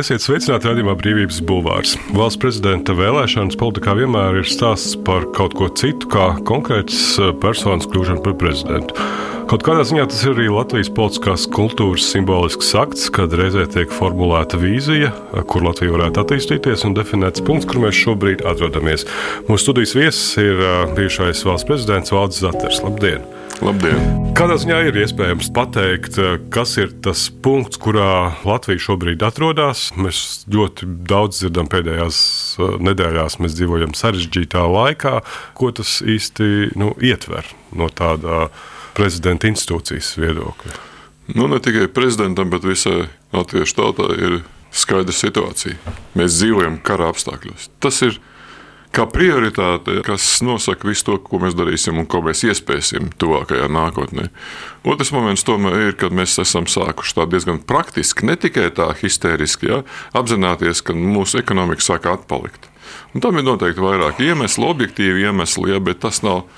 Esiet sveicināti redzamā brīvības bulvārs. Valsts prezidenta vēlēšanas politikā vienmēr ir stāsts par kaut ko citu, kā konkrēts eh, personas kļūšanu par prezidentu. Kaut kādā ziņā tas ir arī Latvijas politiskās kultūras simbolisks akts, kad reizē tiek formulēta vīzija, eh, kur Latvija varētu attīstīties un definēts punkts, kur mēs šobrīd atrodamies. Mūsu studijas viesis ir eh, bijušais valsts prezidents Valdis Zaters. Labdien! Labdien! Kādā ziņā ir iespējams pateikt, kas ir tas punkts, kurā Latvija šobrīd atrodas? Mēs ļoti daudz dzirdam pēdējās uh, nedēļās, mēs dzīvojam sarežģītā laikā. Ko tas īsti nu, ietver no tāda prezidenta institūcijas viedokļa? Nu, ne tikai prezidentam, bet visai latviešu tautai ir skaidra situācija. Mēs dzīvojam kara apstākļos. Tas ir kā prioritāte, kas nosaka visu to, ko mēs darīsim un ko mēs iespēsim tuvākajā nākotnē. Otrs moments tomēr ir, kad mēs esam sākuši tā diezgan praktiski, ne tikai tā histēriski, ja, apzināties, ka mūsu ekonomika sāk atpalikt. Un tam ir noteikti vairāk iemeslu, objektīvi iemesli, ja, bet tas nav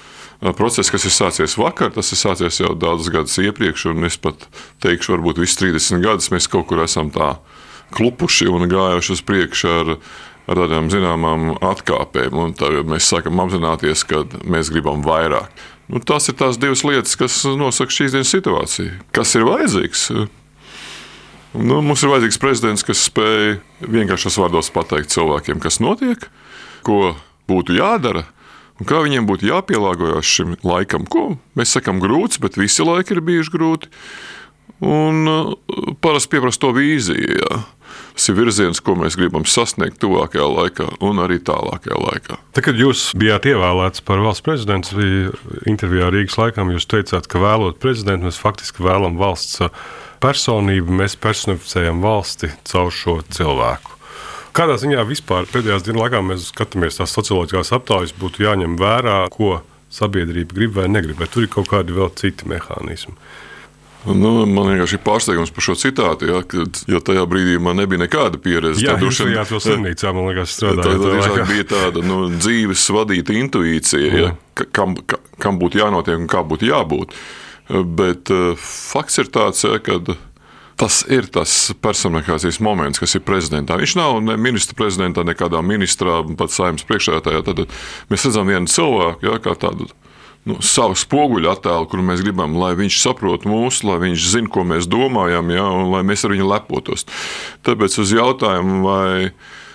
process, kas ir sācies vakar, tas ir sācies jau daudzus gadus iepriekš, un es pat teikšu, varbūt visus 30 gadus mēs kaut kur esam tā klupuši un gājuši uz priekšu ar ar tādām zināmām atkāpēm. Tagad mēs sākam apzināties, ka mēs gribam vairāk. Nu, tās ir tās divas lietas, kas nosaka šīs dienas situāciju. Kas ir vajadzīgs? Nu, mums ir vajadzīgs prezidents, kas spēj vienkāršos vārdos pateikt cilvēkiem, kas notiek, ko būtu jādara. Un kā viņiem būtu jāpielāgojas šim laikam, ko mēs sakām, grūts, bet visi laiki ir bijuši grūti. Un uh, parasti pieprasa to vīziju. Jā. Tas ir virziens, ko mēs gribam sasniegt tuvākajā laikā un arī tālākajā laikā. Tad, kad jūs bijāt ievēlēts par valsts prezidentu, bija intervijā Rīgas laikam, jūs teicāt, ka vēlot prezidentu, mēs faktiski vēlamies valsts personību, mēs personificējam valsti caur šo cilvēku. Kādā ziņā vispār pēdējās dienas laikā mēs skatāmies tās socioloģiskās aptaujas, būtu jāņem vērā, ko sabiedrība grib vai negrib, vai tur ir kaut kādi vēl citi mehānismi. Nu, man vienkārši ir pārsteigums par šo citātu, ja, kad, jo tajā brīdī man nebija nekāda pieredze. Jā, jūs bijāt vēl slimnīcā, man liekas, strādājot. Tā, tā bija tāda nu, dzīves vadīta intuīcija, ja, kam, kam būtu jānotiek un kā būtu jābūt. Bet uh, fakts ir tāds, ja, ka tas ir tas personifikācijas moments, kas ir prezidentā. Viņš nav ne ministra prezidentā, nekādā ministrā, pat saimnes priekšsēdētājā. Tad mēs redzam vienu cilvēku, ja, kā tādu nu, savu spoguļu attēlu, kuru mēs gribam, lai viņš saprot mūsu, lai viņš zina, ko mēs domājam, ja, un lai mēs ar viņu lepotos. Tāpēc uz jautājumu, vai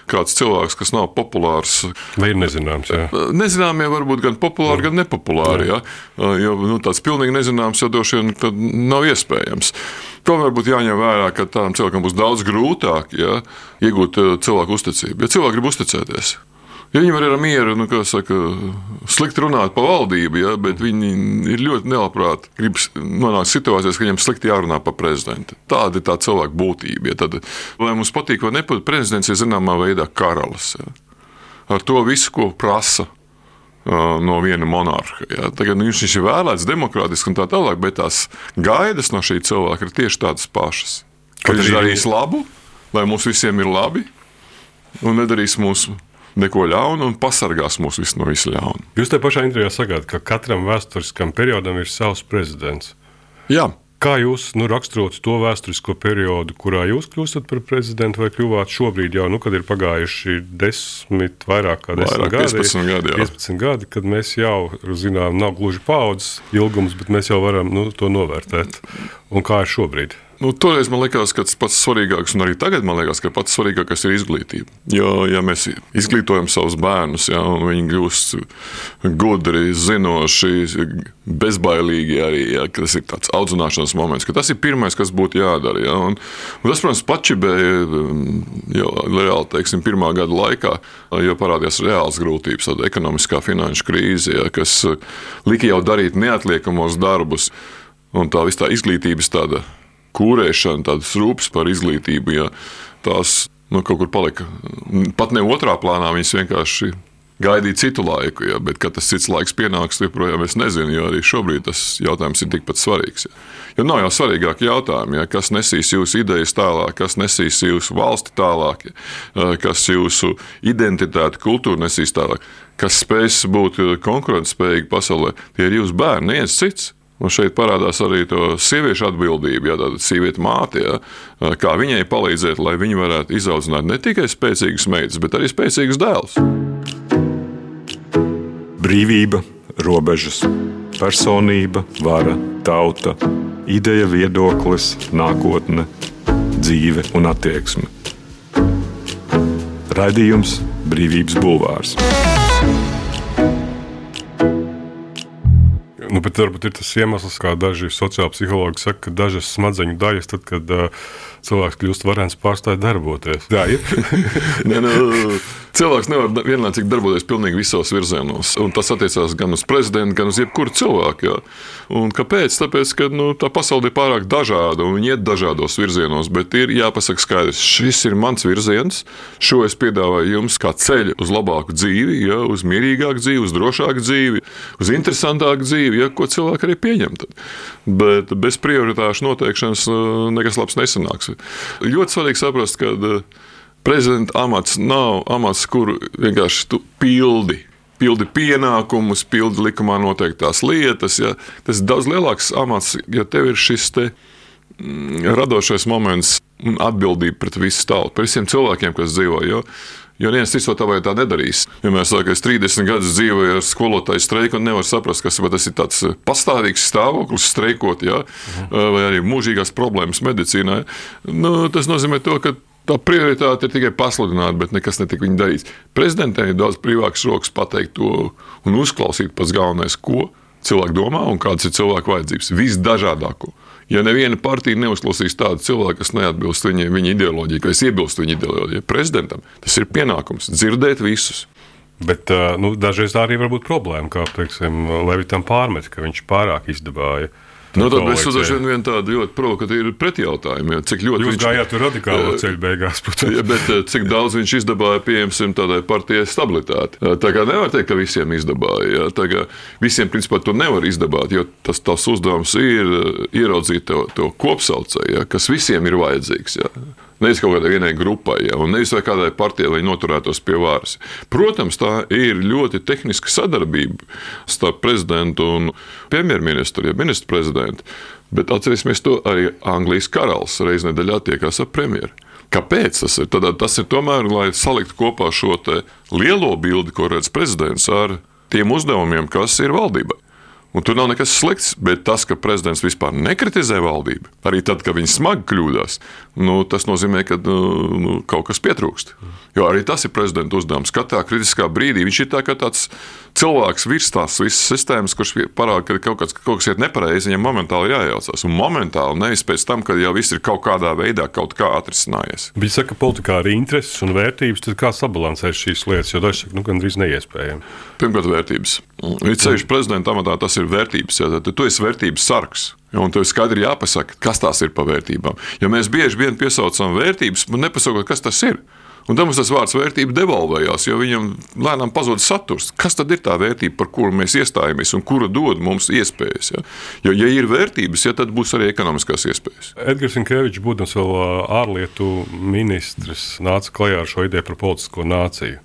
kāds cilvēks, kas nav populārs. Vai ir nezināms? Jā. Nezināmie var būt gan populāri, jā. gan nepopulāri. Jā. Jā. Jo nu, tāds pilnīgi nezināms jau droši vien nav iespējams. Tomēr būtu jāņem vērā, ka tādam cilvēkam būs daudz grūtāk ja, iegūt cilvēku uzticību. Ja cilvēki grib uzticēties, Ja viņi var ar mieru, nu, saka, slikti runāt par valdību, ja, bet viņi ir ļoti nelabprāt grib nonākt situācijās, ka viņiem slikti jārunā par prezidentu. Tāda ir tā cilvēka būtība. Ja, tad, vai mums patīk vai nepatīk, prezidents ir zināmā veidā karalis. Ja. Ar to visu, ko prasa no viena monarha. Ja. Tagad nu, viņš ir vēlēts demokrātiski un tā tālāk, bet tās gaidas no šī cilvēka ir tieši tādas pašas. Ka viņš darīs labu, lai mums visiem ir labi, un nedarīs mūsu neko ļaunu un pasargās mūs visus no visa ļauna. Jūs te pašā intervijā sakāt, ka katram vēsturiskam periodam ir savs prezidents. Jā. Kā jūs nu, raksturotu to vēsturisko periodu, kurā jūs kļūstat par prezidentu, vai kļuvāt šobrīd, jau nu, kad ir pagājuši desmit, vairāk kā desmit vairāk, gadi, 15 gadi, jā. 15 gadi, kad mēs jau zinām, nav gluži paudzes ilgums, bet mēs jau varam nu, to novērtēt. Un kā ir šobrīd? Nu, toreiz man liekas, ka tas pats svarīgākais, un arī tagad man liekas, ka pats svarīgākais ir izglītība. Jo, ja mēs izglītojam savus bērnus, ja, un viņi kļūst gudri, zinoši, bezbailīgi, arī ja, tas ir tāds audzināšanas moments, ka tas ir pirmais, kas būtu jādara. Ja, un, un tas, protams, pačibēja jau reāli, teiksim, pirmā gada laikā, jo parādījās reāls grūtības, tāda ekonomiskā finanšu krīze, ja, kas lika jau darīt neatliekamos darbus. Un tā visa tā izglītības tāda kūrēšana, tādas rūpes par izglītību, ja tās nu, kaut kur palika pat ne otrā plānā, viņas vienkārši gaidīja citu laiku, ja, bet kad tas cits laiks pienāks, joprojām es nezinu, jo arī šobrīd tas jautājums ir tikpat svarīgs. Ja. Jo nav jau svarīgāk jautājumi, ja, kas nesīs jūsu idejas tālāk, kas nesīs jūsu valsti tālāk, ja, kas jūsu identitāti, kultūru nesīs tālāk, kas spēs būt konkurētspējīgi pasaulē. Tie ir jūsu bērni, neviens cits. Un šeit parādās arī to sieviešu atbildība, ja tāda sieviete māte, ja, kā viņai palīdzēt, lai viņa varētu izaudzināt ne tikai spēcīgas meitas, bet arī spēcīgus dēlus. Brīvība, robežas, personība, vara, tauta, ideja, viedoklis, nākotne, dzīve un attieksme. Raidījums Brīvības Bulvārs. Nu, bet varbūt ir tas iemesls, kā daži sociāli psihologi saka, ka dažas smadzeņu daļas, tad, kad uh, cilvēks kļūst varens, pārstāj darboties. Tā ir. ne, nu, cilvēks nevar vienlaicīgi darboties pilnīgi visos virzienos. Un tas attiecās gan uz prezidentu, gan uz jebkuru cilvēku. Jā. Un kāpēc? Tāpēc, ka nu, tā pasaule ir pārāk dažāda un viņi iet dažādos virzienos. Bet ir jāpasaka skaidrs, šis ir mans virziens. Šo es piedāvāju jums kā ceļu uz labāku dzīvi, jā, uz mierīgāku dzīvi, uz drošāku dzīvi, uz interesantāku dzīvi, jā, ko cilvēki arī pieņem. Tad. Bet bez prioritāšu noteikšanas nekas labs nesanāks. Ļoti svarīgi saprast, ka prezidenta amats nav amats, kuru vienkārši tu pildi. Pildi pienākumus, pildi likumā noteiktās lietas. Ja. Tas ir daudz lielāks amats, ja tev ir šis te, mm, radošais moments un atbildība pret visu tautu, pret visiem cilvēkiem, kas dzīvo. Jo, Jo to tā vai tā nedarīs. Vienmēr saka, ka es 30 gadus dzīvoju ar skolotāju streiku un nevaru saprast, kas tas ir tāds pastāvīgs stāvoklis, streikot, ja? Mhm. vai arī mūžīgās problēmas medicīnā. Nu, tas nozīmē to, ka Tā prioritāte ir tikai pasludināt, bet nekas netika viņa darīts. Prezidentiem ir daudz brīvāks rokas pateikt to un uzklausīt pats galvenais, ko cilvēki domā un kādas ir cilvēku vajadzības. Visdažādāko. Ja neviena partija neuzklausīs tādu cilvēku, kas neatbilst viņai, viņa ideoloģijai, kas iebilst viņa ideoloģijai, prezidentam tas ir pienākums dzirdēt visus. Bet nu, dažreiz tā arī var būt problēma, kā teiksim, Levitam pārmet, ka viņš pārāk izdevāja. Nu, tad mēs uzdodam vienu tādu ļoti provokatīvu pretjautājumu. Ja, cik ļoti Jūs viņš gājāt radikālo ceļu beigās, protams. Ja, bet cik daudz viņš izdabāja, pieņemsim, tādai partijai stabilitāti. Tā kā nevar teikt, ka visiem izdabāja. Ja, tā kā visiem, principā, to nevar izdabāt, jo tas tās uzdevums ir ieraudzīt to, to kopsaucēju, ja, kas visiem ir vajadzīgs. Ja. Nevis kaut kādai vienai grupai, ja, un nevis kādai partijai, lai noturētos pie varas. Protams, tā ir ļoti tehniska sadarbība starp prezidentu un premjerministru, ja ministru prezidentu. Bet atcerēsimies to arī Anglijas karalis reizē nedēļā tiekās ar premjeru. Kāpēc tas ir? Tad, tas ir tomēr, lai saliktu kopā šo lielo bildi, ko redz prezidents, ar tiem uzdevumiem, kas ir valdībai. Un tur nav nekas slikts, bet tas, ka prezidents vispār nekritizē valdību, arī tad, kad viņi smagi kļūdās, nu, tas nozīmē, ka nu, nu, kaut kas pietrūkst. Jo arī tas ir prezidenta uzdevums. Katrā kritiskā brīdī viņš ir tā, tāds cilvēks virs tās visas sistēmas, kurš parāda, ka kaut kas, kaut kas iet nepareizi, viņam momentāli jāiejaucas. Un momentāli nevis pēc tam, kad jau viss ir kaut kādā veidā kaut kā atrisinājies. Viņi saka, ka politikā ir intereses un vērtības, tad kā sabalansēt šīs lietas, jo daži saka, nu, gandrīz neiespējami. Pirmkārt, vērtības. Ir ceļš prezidenta amatā, tas ir vērtības. Ja, tad tu esi vērtības sargs. Un tev ir skaidri jāpasaka, kas tās ir par vērtībām. Jo mēs bieži vien piesaucam vērtības, bet nepasakot, kas tas ir. Un tam tas vārds vērtība devalvējās, jo viņam lēnām pazuda saturs. Kas tad ir tā vērtība, par kuru mēs iestājamies un kura dod mums iespējas? Ja? Jo, ja ir vērtības, ja, tad būs arī ekonomiskās iespējas. Edgars Falks, būdams vēl ārlietu ministrs, nāca klajā ar šo ideju par politisko nāciju.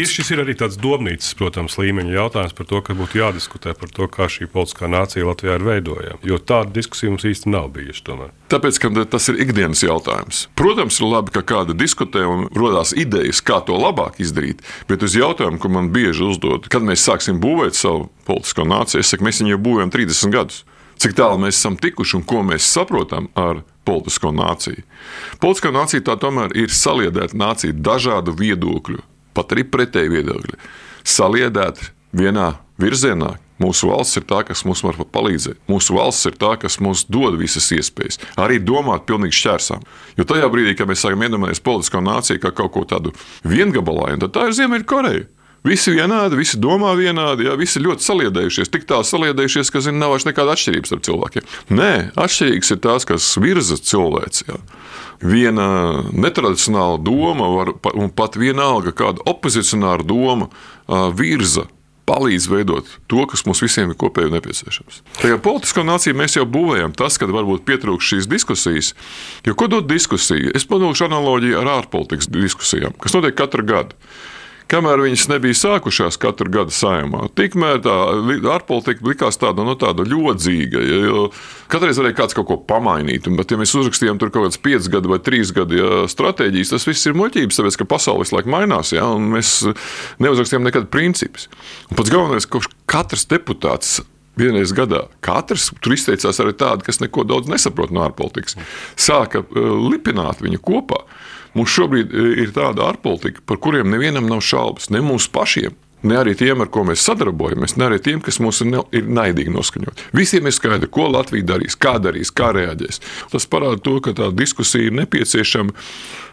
Šis, šis ir arī tāds domnīcas, protams, līmeņa jautājums par to, ka būtu jādiskutē par to, kā šī politiskā nācija Latvijā ir veidojama. Jo tāda diskusija mums īsti nav bijusi. Tomēr. Tāpēc, ka tas ir ikdienas jautājums. Protams, ir labi, ka kāda diskutē un radās idejas, kā to labāk izdarīt. Bet uz jautājumu, ko man bieži uzdod, kad mēs sāksim būvēt savu politisko nāciju, es saku, mēs viņu jau būvējam 30 gadus. Cik tālu mēs esam tikuši un ko mēs saprotam ar politisko nāciju. Politiskā nācija tā tomēr ir saliedēta nācija dažādu viedokļu pat arī pretēji viedokļi, saliedēti vienā virzienā. Mūsu valsts ir tā, kas mums var palīdzēt. Mūsu valsts ir tā, kas mums dod visas iespējas, arī domāt pilnīgi šķērsām. Jo tajā brīdī, kad mēs sākam iedomāties politisko nāciju kā kaut ko tādu viengabalainu, tad tā ir Ziemeļkoreja. Visi vienādi, visi domā vienādi, jā, visi ļoti saliedējušies. Tik tā saliedējušies, ka zin, nav vairs nekāda atšķirība starp cilvēkiem. Nē, atšķirīgs ir tās, kas virza cilvēks. Jā viena netradicionāla doma, var, un pat vienalga kāda opozicionāra doma virza palīdz veidot to, kas mums visiem ir kopēji nepieciešams. Tajā politiskā nācijā mēs jau būvējam tas, ka varbūt pietrūkst šīs diskusijas. Jo ko dod diskusija? Es padošu analoģiju ar ārpolitikas diskusijām, kas notiek katru gadu. Kamēr viņas nebija sākušās katru gadu saimā, tikmēr tā ārpolitika likās tāda, no nu, tāda ļodzīga. Ja, jo katreiz varēja kāds kaut ko pamainīt, bet, ja mēs uzrakstījām tur kaut kādas piecas gadu vai trīs gadu ja, stratēģijas, tas viss ir muļķības, tāpēc ka pasaule visu laiku mainās, ja, un mēs neuzrakstījām nekad principus. Pats galvenais, ka katrs deputāts vienreiz gadā. Katrs tur izteicās arī tādi, kas neko daudz nesaprot no ārpolitikas. Sāka uh, lipināt viņu kopā. Mums šobrīd e, ir tāda ārpolitika, par kuriem nevienam nav šaubas, ne mums pašiem. Ne arī tiem, ar ko mēs sadarbojamies, ne arī tiem, kas mums ir, ne, ir naidīgi noskaņoti. Visiem ir skaidrs, ko Latvija darīs, kā darīs, kā reaģēs. Tas parāda to, ka tā diskusija ir nepieciešama,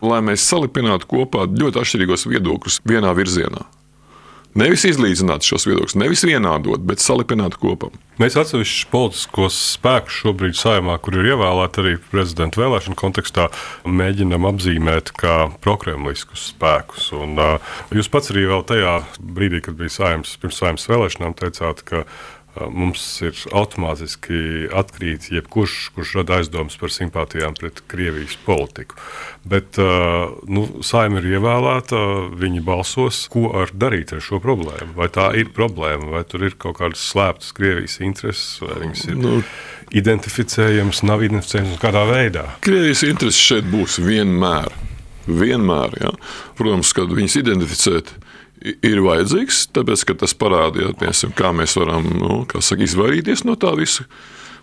lai mēs salipinātu kopā ļoti atšķirīgos viedokļus vienā virzienā. Nevis izlīdzināt šos viedokļus, nevis vienādot, bet salipināt kopā. Mēs atsevišķus politiskos spēkus šobrīd saimā, kur ir ievēlēti arī prezidenta vēlēšanu kontekstā, mēģinam apzīmēt kā prokremliskus spēkus. Un, uh, jūs pats arī vēl tajā brīdī, kad bija saimnes, pirms saimnes vēlēšanām, teicāt, ka mums ir automātiski atkrīt jebkurš, kurš rada aizdomas par simpātijām pret Krievijas politiku. Bet nu, saima ir ievēlēta, viņi balsos, ko ar darīt ar šo problēmu. Vai tā ir problēma, vai tur ir kaut kādas slēptas Krievijas intereses, vai viņas ir nu, identificējamas, nav identificējamas kādā veidā. Krievijas intereses šeit būs vienmēr. Vienmēr, ja. Protams, kad viņas identificēt, ir vajadzīgs, tāpēc ka tas parādīja, piemēram, kā mēs varam nu, saka, izvairīties no tā visa,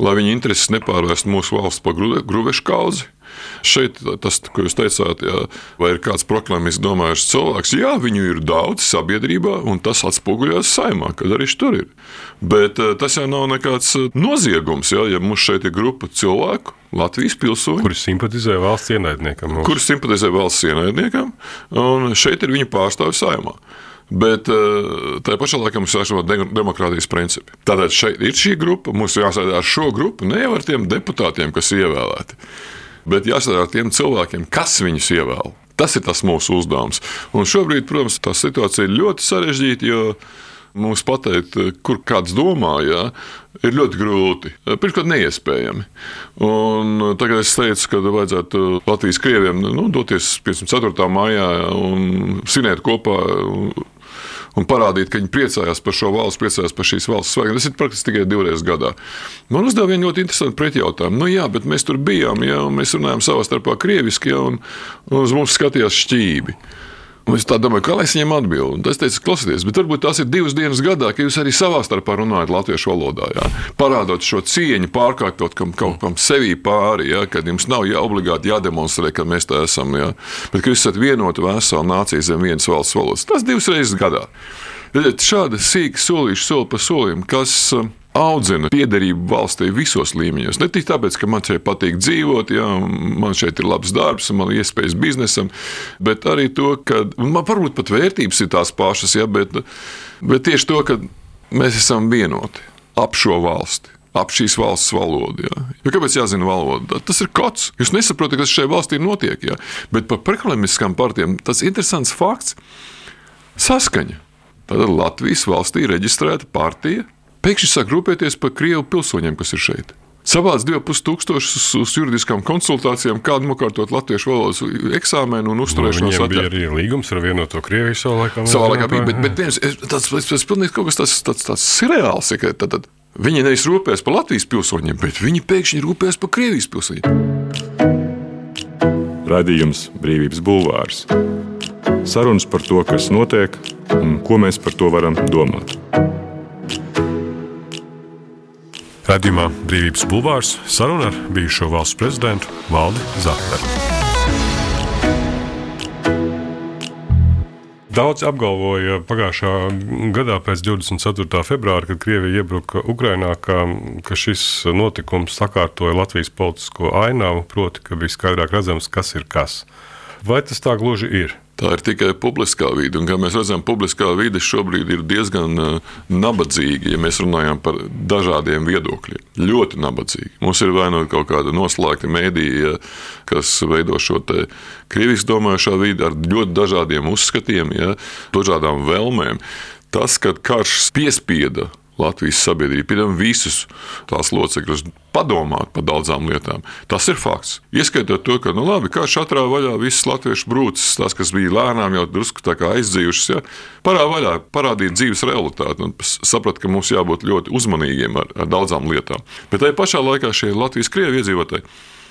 lai viņa intereses nepārvērst mūsu valsts par gruvešu kaudzi. Šeit tas, ko jūs teicāt, jā, vai ir kāds proklāmis domājušs cilvēks, jā, viņu ir daudz sabiedrībā, un tas atspoguļojas saimā, kad arī tur ir. Bet eh, tas jau nav nekāds eh, noziegums, jā, ja mums šeit ir grupa cilvēku, Latvijas pilsoņi, kuri simpatizē valsts ienaidniekam. Kuri simpatizē valsts ienaidniekam, un šeit ir viņa pārstāvja saimā. Bet uh, tajā pašā laikā mums ir jāsaprot demokrātijas principi. Tātad šeit ir šī grupa, mums jāsēdā ar šo grupu, ne jau ar tiem deputātiem, kas ir ievēlēti, bet jāsēdā ar tiem cilvēkiem, kas viņus ievēl. Tas ir tas mūsu uzdevums. Un šobrīd, protams, tā situācija ir ļoti sarežģīta, mums pateikt, kur kāds domā, jā, ir ļoti grūti. Pirmkārt, neiespējami. Un tagad es teicu, ka vajadzētu Latvijas krieviem nu, doties 54. maijā un svinēt kopā un parādīt, ka viņi priecājās par šo valsts, priecājās par šīs valsts svētkiem. Tas ir praktiski tikai divreiz gadā. Man uzdeva vienu ļoti interesantu pretjautājumu. Nu, jā, bet mēs tur bijām, ja mēs runājām savā starpā krieviski, ja, un, un uz mums skatījās šķīvi. Un es domāju, kā lai es viņiem atbildētu. Tas teica, klausieties, bet varbūt tās ir divas dienas gadā, ka jūs arī savā starpā runājat latviešu valodā. Jā. Parādot šo cieņu, pārkārtot kam, kaut kam sevī pāri, jā, kad jums nav jā, obligāti jādemonstrē, ka mēs tā esam. Jā. Bet ka jūs esat vienota vesela nācija zem vienas valsts valodas. Tas divas reizes gadā. Šādi sīki solīši soli pa solim, kas audzina piederību valstī visos līmeņos. Ne tikai tāpēc, ka man šeit patīk dzīvot, ja, man šeit ir labs darbs, man ir iespējas biznesam, bet arī to, ka man varbūt pat vērtības ir tās pašas, ja, bet, bet tieši to, ka mēs esam vienoti ap šo valsti. Ap šīs valsts valodu. Ja. Jo kāpēc jāzina valoda? Tas ir kods. Jūs nesaprotat, kas šajā valstī notiek. Ja. Bet par preklamiskām partijām tas ir interesants fakts. Saskaņa. Tad Latvijas valstī ir reģistrēta partija, pēkšņi sāk rūpēties par Krievu pilsoņiem, kas ir šeit. Savāds 2,5 tūkstošus uz juridiskām konsultācijām, kādu nokārtot latviešu valodas eksāmenu un uzturēšanos. Nu, bija arī līgums ar vienoto Krieviju savā laikā. Savā laikā bija, bet, bet viens, tas, tas pilnīgi kaut kas tāds, tāds, tāds reāls. Ja, tad, tad, viņi nevis rūpēs par Latvijas pilsoņiem, bet viņi pēkšņi rūpēs par Krievijas pilsoņiem. Radījums Brīvības Bulvārs. Sarunas par to, kas notiek un ko mēs par to varam domāt. Radījumā Brīvības Bulvārs saruna ar bijušo valsts prezidentu Valdi Zahveru. Daudz apgalvoja pagājušā gadā, pēc 24. februāra, kad Krievija iebruka Ukrajinā, ka, ka šis notikums sakārtoja Latvijas politisko ainavu, proti, ka bija skaidrāk redzams, kas ir kas. Vai tas tā gluži ir? Tā ir tikai publiskā vide. Un, kā mēs redzam, publiskā vide šobrīd ir diezgan uh, nabadzīga, ja mēs runājam par dažādiem viedokļiem. Ļoti nabadzīga. Mums ir vai nu kaut kāda noslēgta mēdīja, kas veido šo krieviski domājošo vidi ar ļoti dažādiem uzskatiem, ja, dažādām vēlmēm. Tas, ka karš piespieda Latvijas sabiedrību, piemēram, visus tās locekļus padomāt par daudzām lietām. Tas ir fakts. Ieskaitot to, ka, nu, labi, kā šatrā vaļā visas latviešu brūces, tās, kas bija lēnām jau drusku aizdzījušas, ja, parā vaļā, parādīt dzīves realitāti un saprast, ka mums jābūt ļoti uzmanīgiem ar, ar daudzām lietām. Bet tajā pašā laikā šie Latvijas-Krievi iedzīvotāji,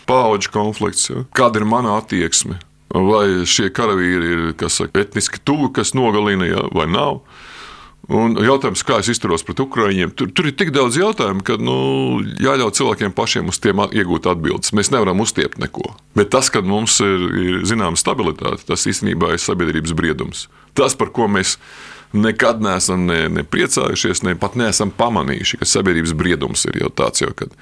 paudžu konflikts, ja, kāda ir mana attieksme, vai šie karavīri ir saka, etniski tuvi, kas nogalina, ja, vai nav. Un jautājums, kā es izturos pret ukrāņiem, tur, tur ir tik daudz jautājumu, ka nu, jāļauj cilvēkiem pašiem uz tiem iegūt atbildes. Mēs nevaram uztiept neko. Bet tas, ka mums ir, ir zināma stabilitāte, tas īstenībā ir sabiedrības briedums. Tas, par ko mēs nekad neesam ne, ne priecājušies, ne pat neesam pamanījuši, ka sabiedrības briedums ir jau tāds, jau, kad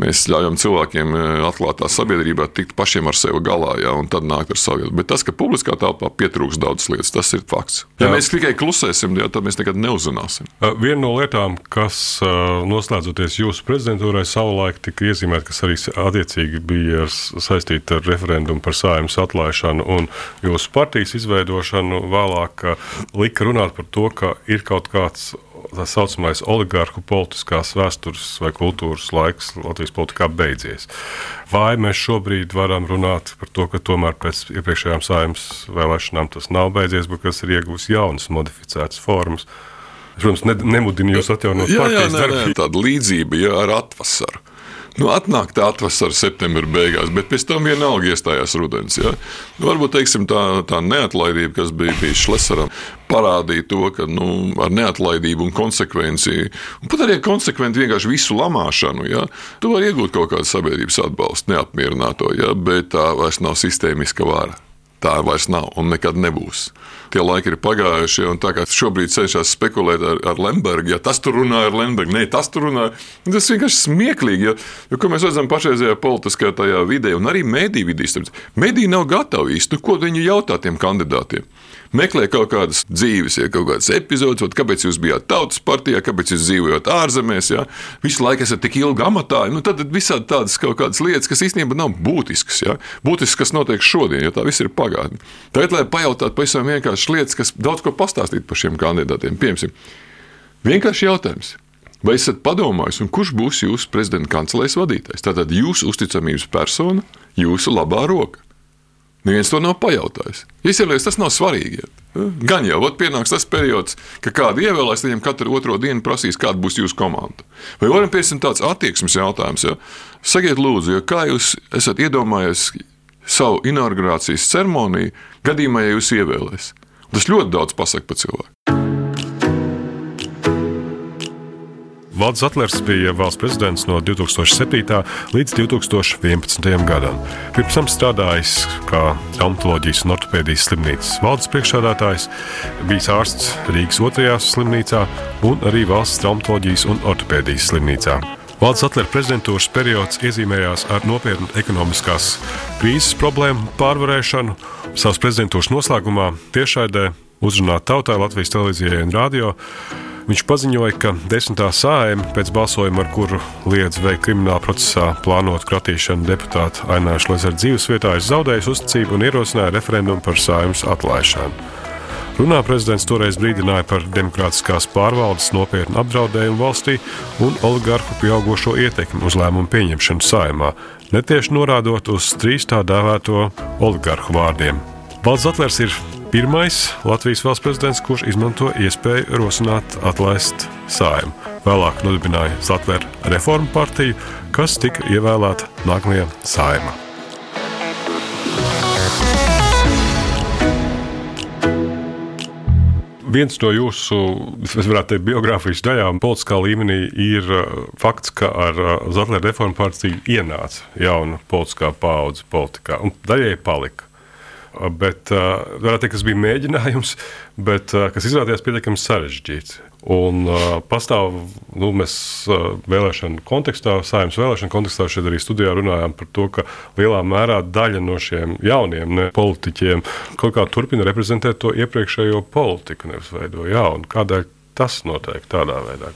Mēs ļaujam cilvēkiem e, atklātā sabiedrībā tikt pašiem ar sevi galā, ja, un tad nākt ar savu. Bet tas, ka publiskā telpā pietrūks daudzas lietas, tas ir fakts. Ja jā. mēs tikai klusēsim, ja, tad mēs nekad neuzzināsim. Viena no lietām, kas noslēdzoties jūsu prezidentūrai savulaik tika iezīmēta, kas arī attiecīgi bija saistīta ar referendumu par sājumas atlaišanu un jūsu partijas izveidošanu, vēlāk lika runāt par to, ka ir kaut kāds tā saucamais oligarhu politiskās vēstures vai kultūras laiks Latvijas politikā beidzies. Vai mēs šobrīd varam runāt par to, ka tomēr pēc iepriekšējām saimnes vēlēšanām tas nav beidzies, bet kas ir iegūts jaunas, modificētas formas? Protams, ne, nemudinu jūs atjaunot partijas darbību. Tāda līdzība ja, ar atvasaru. Nu, atnāk tā atvasara septembra beigās, bet pēc tam vienalga iestājās rudens. Ja? Nu, varbūt teiksim, tā, tā neatlaidība, kas bija bijis Šlesaram, parādīja to, ka nu, ar neatlaidību un konsekvenci, un pat arī konsekventi vienkārši visu lamāšanu, ja? tu vari iegūt kaut kādu sabiedrības atbalstu, neapmierināto, ja? bet tā vairs nav sistēmiska vara. Tā vairs nav un nekad nebūs tie laiki ir pagājuši. Un tā kā šobrīd cenšas spekulēt ar, ar Lembergu, ja tas tur runā ar Lembergu, nē, tas tur runā. Tas vienkārši smieklīgi. Ja, jo, ko mēs redzam pašreizējā politiskajā vidē, un arī mediju vidī, mediji nav gatavi īsti, nu, ko viņi jautā tiem kandidātiem meklē kaut kādas dzīves, ja kaut kādas epizodes, kāpēc jūs bijāt tautas partijā, kāpēc jūs dzīvojat ārzemēs, ja visu laiku esat tik ilgi amatā. Nu, tad visādi tādas kaut kādas lietas, kas īstenībā nav būtiskas. Ja? Būtiskas, kas notiek šodien, jo tā viss ir pagātne. Tagad, lai pajautātu pavisam vienkāršas lietas, kas daudz ko pastāstītu par šiem kandidātiem, piemēram, vienkārši jautājums. Vai esat padomājis, kurš būs jūsu prezidenta kancelēs vadītājs? Tātad jūsu uzticamības persona, jūsu labā roka. Neviens to nav pajautājis. Izsēlies, tas nav svarīgi. Gan jau pienāks tas periods, ka kādu ievēlēs, viņam katru otro dienu prasīs, kāda būs jūsu komanda. Vai varam piesim tāds attieksmes jautājums? Ja? Sakiet, lūdzu, ja kā jūs esat iedomājies savu inaugurācijas ceremoniju gadījumā, ja jūs ievēlēsiet? Tas ļoti daudz pasaka par cilvēku. Valds Zetlers bija valsts prezidents no 2007. līdz 2011. gadam. Pirms tam strādājis kā traumatoloģijas un ortopēdijas slimnīcas valdes priekšsādātājs, bijis ārsts Rīgas otrajā slimnīcā un arī valsts traumatoloģijas un ortopēdijas slimnīcā. Valdes Atlera prezidentūras periods iezīmējās ar nopietnu ekonomiskās krīzes problēmu pārvarēšanu. Savas prezidentūras noslēgumā tiešraidē uzrunāt tautai Latvijas televīzijai un radio Viņš paziņoja, ka desmitā sājuma pēc balsojuma, ar kuru liedz veikt krimināla procesā plānotu kratīšanu deputāta Aināša Lezera dzīvesvietā, ir zaudējis uzticību un ierosināja referendumu par sājumas atlaišanu. Runā prezidents toreiz brīdināja par demokrātiskās pārvaldes nopietnu apdraudējumu valstī un oligarhu pieaugušo ietekmi uz lēmumu pieņemšanu saimā, netieši norādot uz trīs tā dēvēto oligarhu vārdiem. Valsts atvers ir pirmais Latvijas valsts prezidents, kurš izmanto iespēju rosināt atlaist sājumu. Vēlāk nodibināja Latvijas reformu partiju, kas tika ievēlēta nākamajā sājumā. Viens no jūsu, es varētu teikt, biogrāfijas daļām, politiskā līmenī, ir uh, fakts, ka ar uh, Latvijas reformu partiju ienāca jauna politiskā paudze politikā, un daļai palika. Bet, varētu teikt, tas bija mēģinājums, bet kas izrādījās pietiekami sarežģīts. Un pastāv, nu, mēs vēlēšanu kontekstā, saimnes vēlēšanu kontekstā šeit arī studijā runājām par to, ka lielā mērā daļa no šiem jauniem ne, politiķiem kaut kā turpina reprezentēt to iepriekšējo politiku, nevis veido jaunu. Kādēļ tas notiek tādā veidā?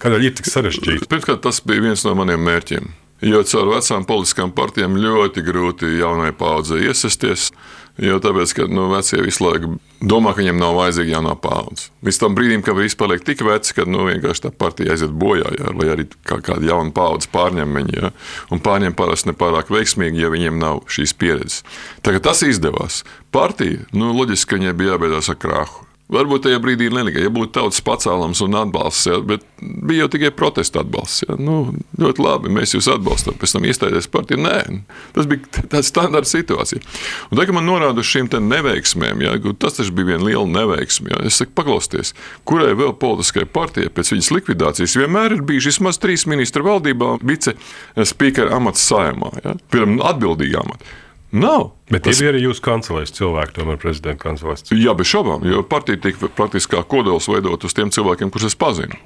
Kādēļ ir tik sarežģīti? Pirmkārt, tas bija viens no maniem mērķiem Jo caur vecām politiskām partijām ļoti grūti jaunai paudzei iesaisties. Jo tāpēc, ka nu, vecie visu laiku domā, ka viņiem nav vajadzīga jaunā paudze. Līdz tam brīdim, kad visi paliek tik veci, ka nu, vienkārši tā partija aiziet bojā, jā, vai arī kā kāda jauna paudze pārņem viņu. Jā, un pārņem parasti nepārāk veiksmīgi, ja viņiem nav šīs pieredzes. Tagad tas izdevās. Partija, nu, loģiski, ka viņai bija jābeidzās ar krāhu. Varbūt tajā brīdī nelika, ja būtu tautas pacēlums un atbalsts, ja, bet bija jau tikai protesta atbalsts. Ja. Nu, ļoti labi, mēs jūs atbalstām, pēc tam iestājieties partijā. Nē, tas bija tāds standarta situācija. Un tagad man norāda uz šīm neveiksmēm, ja, tas taču bija viena liela neveiksme. Ja. Es saku, paklausieties, kurai vēl politiskai partijai pēc viņas likvidācijas vienmēr ir bijuši vismaz trīs ministru valdībā, vice-spīkera amats saimā, ja, piemēram, atbildīgi amati. Nav. Bet tas bija arī jūsu kancelēs cilvēki, tomēr prezidenta kancelēs. Jā, bez šaubām, jo partija tika praktiski kā kodols veidot uz tiem cilvēkiem, kurus es pazinu.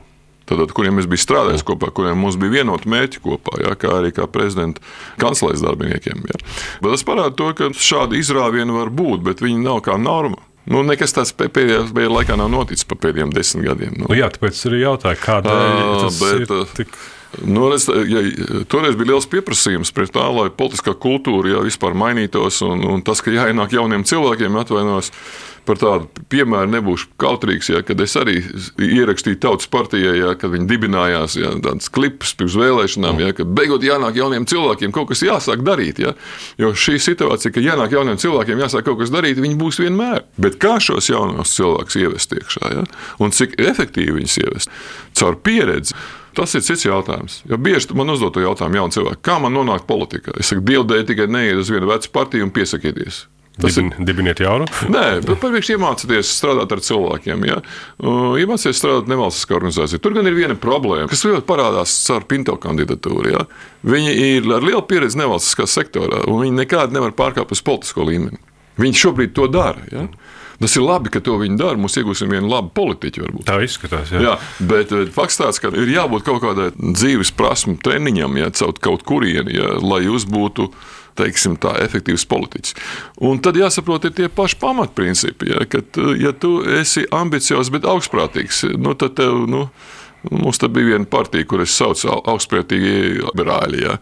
Tātad, kuriem es biju strādājis kopā, kuriem mums bija vienota mērķa kopā, jā, kā arī kā prezidenta kancelēs darbiniekiem. Jā. Bet tas parāda to, ka šādi izrāvieni var būt, bet viņi nav kā norma. Nu, nekas tāds pēdējā laikā nav noticis pa pēdējiem desmit gadiem. Nu. Nu, jā, tāpēc arī jautāju, kādēļ tas bet, ir tik. Nu, redz, ja, toreiz bija liels pieprasījums pret tā, lai politiskā kultūra ja, vispār mainītos, un, un tas, ka jāienāk jauniem cilvēkiem, atvainojos par tādu piemēru, nebūšu kautrīgs. Ja, kad es arī ierakstīju tautas partijai, ja, kad viņi dibinājās, ja, tādas klipus pirms vēlēšanām, ja, kad beigot jānāk jauniem cilvēkiem, kaut kas jāsāk darīt. Ja, jo šī situācija, ka jānāk jauniem cilvēkiem, jāsāk kaut kas darīt, viņi būs vienmēr. Bet kā šos jaunos cilvēkus ievest iekšā, ja, un cik efektīvi viņus ievest? Caur pieredzi. Tas ir cits jautājums. Jo bieži man uzdod to jautājumu, jaunu cilvēku, kā man nonākt politikā. Es saku, dievdēļ tikai neiet uz vienu vecu partiju un piesakieties. Tas Dibin, ir dibiniet jaunu? Nē, bet pirmkārt iemācīties strādāt ar cilvēkiem. Ja? Iemācīties strādāt nevalstiskā organizācijā. Tur gan ir viena problēma, kas ļoti parādās caur Pinto kandidatūru. Ja? Viņi ir ar lielu pieredzi nevalstiskā sektorā, un viņi nekādi nevar pārkāpt uz politisko līmeni. Viņi šobrīd to dara. Ja? Tas ir labi, ka to viņi dara. Mums iegūsim vienu labu politiķu. Varbūt. Tā izskatās. Jā. Jā, bet fakts tāds, ka ir jābūt kaut kādai dzīves prasmu treniņam, ja caur kaut kurieni, ja, lai jūs būtu teiksim, tā, efektīvs politiķis. Un tad jāsaprot, ir tie paši pamatprincipi. Ja, kad, ja tu esi ambiciozs, bet augstprātīgs, nu, tad tev. Nu, Mums te bija viena partija, kuras sauc par augstspējīgi liberāļi. Ja.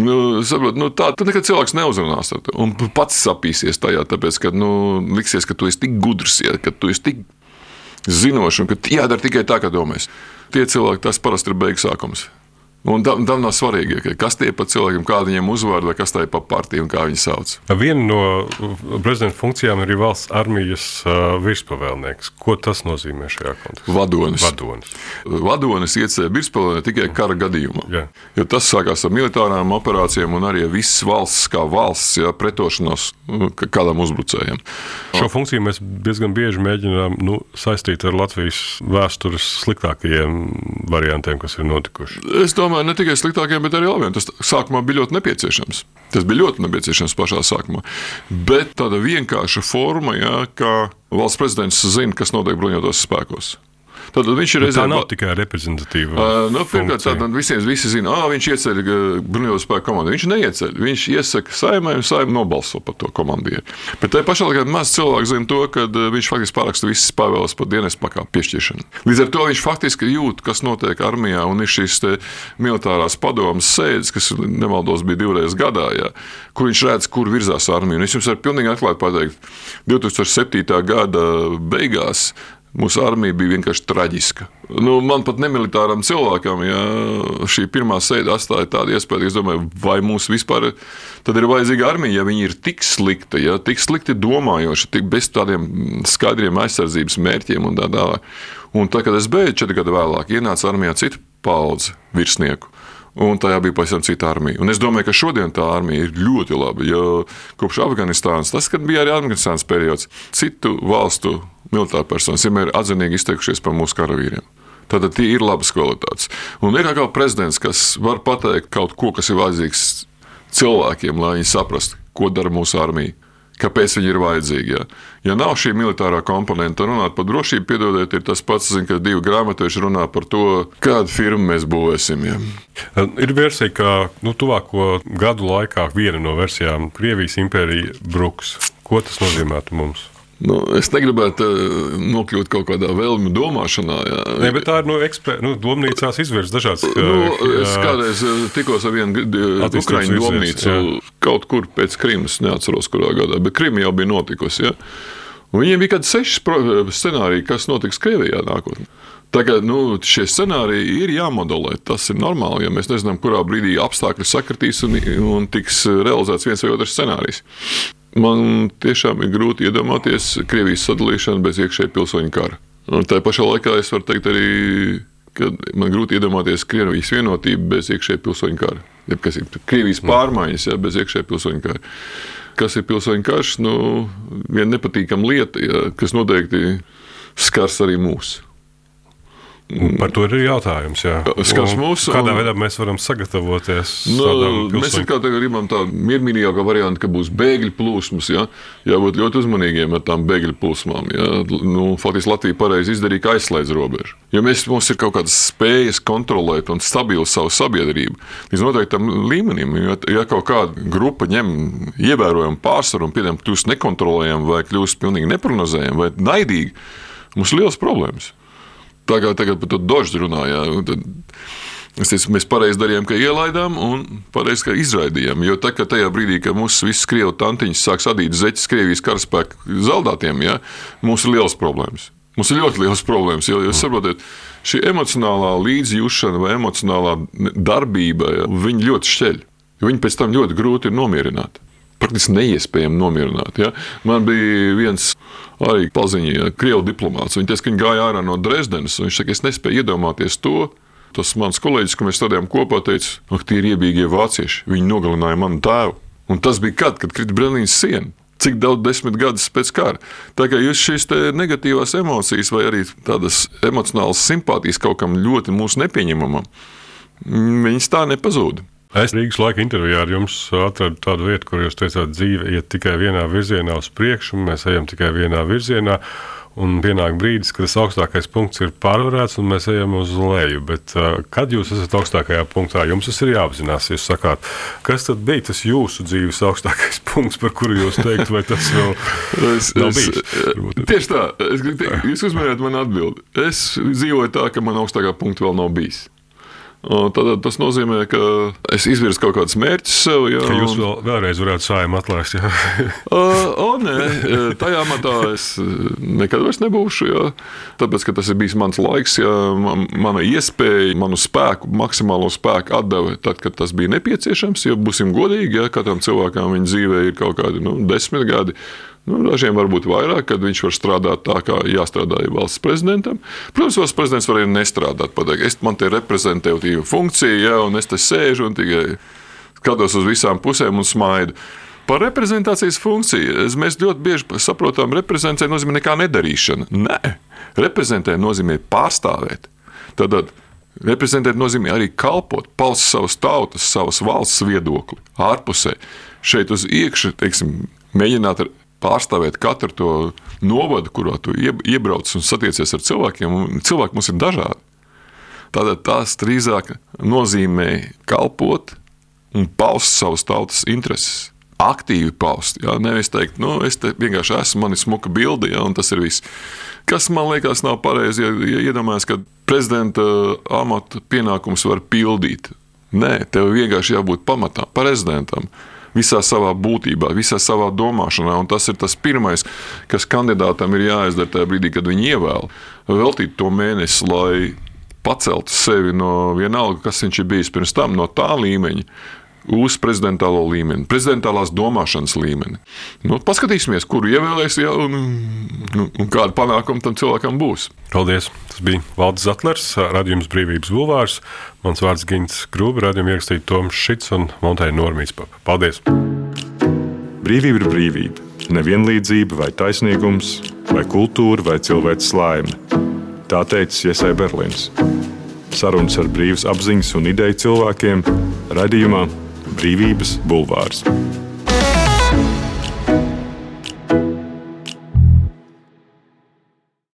Nu, saprot, nu, tā tad nekad cilvēks neuzrunās to. Un pats sapīsies tajā, tāpēc, ka nu, liksies, ka tu esi tik gudrs, ja, ka tu esi tik zinošs un ka jādara tikai tā, kā domājas. Tie cilvēki, tas parasti ir beigas sākums. Un tam, tam nav svarīgi, kas tie pa cilvēkiem, kāda viņiem uzvārda, vai kas tā ir pa partiju un kā viņi sauc. Viena no prezidenta funkcijām ir valsts armijas uh, virspavēlnieks. Ko tas nozīmē šajā kontekstā? Vadonis. Vadonis, Vadonis iecēla virspavēlnieki tikai kara gadījumā. Jā. Jo tas sākās ar militārām operācijām un arī visas valsts kā valsts jā, pretošanos kādam uzbrucējam. Šo funkciju mēs diezgan bieži mēģinām nu, saistīt ar Latvijas vēstures sliktākajiem variantiem, kas ir notikuši. Domāju, ne tikai sliktākiem, bet arī labiem. Tas sākumā bija ļoti nepieciešams. Tas bija ļoti nepieciešams pašā sākumā. Bet tāda vienkārša forma, ja, ka valsts prezidents zina, kas notiek bruņotos spēkos. Tad viņš ir reizē. Tā nav tikai reprezentatīva. Uh, nu, pirmkārt, tad visiem visi zina, ah, viņš ieceļ bruņoto spēku komandu. Viņš neieceļ. Viņš iesaka saimai, un saima nobalso par to komandieru. Bet tajā pašā laikā maz cilvēku zina to, ka viņš faktiski paraksta visas pavēles par dienas pakāpju piešķiršanu. Līdz ar to viņš faktiski jūt, kas notiek armijā, un ir šīs militārās padomas sēdes, kas, nemaldos, bija divreiz gadā, jā, kur viņš redz, kur virzās armija. Un es jums varu pilnīgi atklāti pateikt, 2007. gada beigās Mūsu armija bija vienkārši traģiska. Nu, man pat nemilitāram cilvēkam, ja šī pirmā sēde atstāja tādu iespēju, ka es domāju, vai mums vispār ir vajadzīga armija, ja viņi ir tik slikti, ja tik slikti domājoši, tik bez tādiem skaidriem aizsardzības mērķiem un tā tālāk. Un tad, kad es beidzu četri gadi vēlāk, ienāca armijā cita paudze virsnieku un tajā bija pavisam cita armija. Un es domāju, ka šodien tā armija ir ļoti laba. Jo kopš Afganistānas, tas bija arī Afganistānas periods, citu valstu militāri personas vienmēr ir atzinīgi izteikušies par mūsu karavīriem. Tātad tie ir labas kvalitātes. Un ir kā prezidents, kas var pateikt kaut ko, kas ir vajadzīgs cilvēkiem, lai viņi saprastu, ko dara mūsu armija kāpēc viņi ir vajadzīgi. Ja, ja nav šī militārā komponenta, runāt par drošību, piedodiet, ir tas pats, zin, ka divi grāmatveži runā par to, kādu firmu mēs būvēsim. Ja. Ir versija, ka nu, tuvāko gadu laikā viena no versijām - Krievijas impērija bruks. Ko tas nozīmētu mums? Nu, es negribētu uh, nokļūt kaut kādā vēlmu domāšanā. Jā. Ne, bet tā ir nu, eksper, nu, domnīcās izvirs dažādas nu, es kādreiz tikos ar vienu Ukraiņu domnīcu jā. kaut kur pēc Krimas, neatceros, kurā gadā, bet Krima jau bija notikusi. Ja? Viņiem bija kaut kādi seši scenāriji, kas notiks Krievijā nākotnē. Tagad nu, šie scenāriji ir jāmodelē. Tas ir normāli, ja mēs nezinām, kurā brīdī apstākļi sakritīs un, un tiks realizēts viens vai otrs scenārijs. Man tiešām ir grūti iedomāties Krievijas sadalīšanu bez iekšēja pilsoņu kara. Un tā pašā laikā es varu teikt arī, ka man grūti iedomāties Krievijas vienotību bez iekšēja pilsoņu kara. Ja, kas ir Krievijas pārmaiņas ja, bez iekšēja pilsoņu kara. Kas ir pilsoņu karš? Nu, viena nepatīkama lieta, ja, kas noteikti skars arī mūsu. Par to ir jautājums. Jā. Skars mūsu. Kādā veidā mēs varam sagatavoties? Nu, mēs kā gribam tādu miermīlīgāku variantu, ka būs bēgļu plūsmas. Jā. Jābūt ļoti uzmanīgiem ar tām bēgļu plūsmām. Jā. Nu, faktiski Latvija pareizi izdarīja, ka aizslēdz robežu. Ja mēs, mums ir kaut kādas spējas kontrolēt un stabilu savu sabiedrību līdz noteiktam līmenim, ja, ja kaut kāda grupa ņem ievērojumu pārsvaru un piemēram kļūst nekontrolējama vai kļūst pilnīgi neprognozējama vai naidīga, mums ir liels problēmas. Tā kā tagad par to dožu runājām. Es teicu, mēs pareizi darījām, ka ielaidām, un pareizi, ka izraidījām. Jo tā, tajā brīdī, kad mūsu visas krievu tantiņas sāk sadīt zeķes Krievijas karaspēku zaldātiem, ja, mums ir liels problēmas. Mums ir ļoti liels problēmas. Jo, jūs saprotat, šī emocionālā līdzjūšana vai emocionālā darbība, ja, viņi ļoti šķeļ. Viņi pēc tam ļoti grūti ir nomierināti praktiski neiespējami nomierināt. Ja? Man bija viens arī paziņa, ja, krievu diplomāts. Viņš teica, ka viņi gāja ārā no Dresdenes. Viņš saka, es nespēju iedomāties to. Tas mans kolēģis, ko mēs strādājām kopā, teica, ka tie ir iebīgie vācieši. Viņi nogalināja manu tēvu. Un tas bija kad, kad krita Brīnīnas siena. Cik daudz desmit gadus pēc kara. Tā kā jūs šīs negatīvās emocijas vai arī tādas emocionālas simpātijas kaut kam ļoti mūsu nepieņemamam, viņas tā nepazūd. Es Rīgas laika intervijā ar jums atradu tādu vietu, kur jūs teicāt, dzīve iet tikai vienā virzienā uz priekšu, mēs ejam tikai vienā virzienā. Un pienāk brīdis, kad tas augstākais punkts ir pārvarēts, un mēs ejam uz leju. Bet, uh, kad jūs esat augstākajā punktā, jums tas ir jāapzinās. Jūs sakāt, kas tad bija tas jūsu dzīves augstākais punkts, par kuru jūs teikt, vai tas vēl es, nav bijis? Es, tieši tā, es, jūs uzmanījāt man atbildi. Es dzīvoju tā, ka man augstākā punkta vēl nav bijis. Tad, tas nozīmē, ka es izvirzu kaut kādus mērķus sev. Jā, ka jūs vēl, vēlreiz varētu sājumu atlaist. Jā. uh, o, nē, tajā matā es nekad vairs nebūšu. Jā. Tāpēc, ka tas ir bijis mans laiks, jā, mana iespēja, manu spēku, maksimālo spēku atdeve tad, kad tas bija nepieciešams. Jo būsim godīgi, ja katram cilvēkam viņa dzīvē ir kaut kādi nu, desmit gadi. Nu, dažiem varbūt vairāk, kad viņš var strādāt tā, kā jāstrādā valsts prezidentam. Protams, valsts prezidents var arī nestrādāt. Pateikt, es, man te ir reprezentatīva funkcija, ja, un es te sēžu un tikai skatos uz visām pusēm un smaidu. Par reprezentācijas funkciju mēs ļoti bieži saprotam, reprezentē nozīmē nekā nedarīšana. Nē, reprezentē nozīmē pārstāvēt. Tad reprezentēt nozīmē arī kalpot, paust savas tautas, savas valsts viedokli ārpusē. Šeit uz iekšā, teiksim, mēģināt pārstāvēt katru to novadu, kurā tu iebrauc un satiecies ar cilvēkiem. Cilvēki mums ir dažādi. Tātad tas drīzāk nozīmē kalpot un paust savas tautas intereses. Aktīvi paust. Jā, nevis teikt, nu, es te vienkārši esmu, man ir smuka bilde, jā, un tas ir viss. Kas man liekas, nav pareizi, ja, ja iedomājas, ka prezidenta amata pienākums var pildīt. Nē, tev vienkārši jābūt pamatā prezidentam visā savā būtībā, visā savā domāšanā. Un tas ir tas pirmais, kas kandidātam ir jāizdara tajā brīdī, kad viņi ievēl. Veltīt to mēnesi, lai paceltu sevi no vienalga, kas viņš ir bijis pirms tam, no tā līmeņa, uz prezidentālo līmeni, prezidentālās domāšanas līmeni. Nu, paskatīsimies, kuru ievēlēs, ja, un, un, un kāda panākuma tam cilvēkam būs. Paldies! Tas bija Valdis Zatlers, radījums Brīvības Bulvārs. Mans vārds Gins Grūbi, radījuma ierakstīja Toms Šits un Monteja Normīs. Paldies! Brīvība ir brīvība. Nevienlīdzība vai taisnīgums, vai kultūra, vai cilvēks laime. Tā teica Iesai Berlīns. Sarunas ar brīvas apziņas un ideju cilvēkiem radījumā Brīvības bulvārs.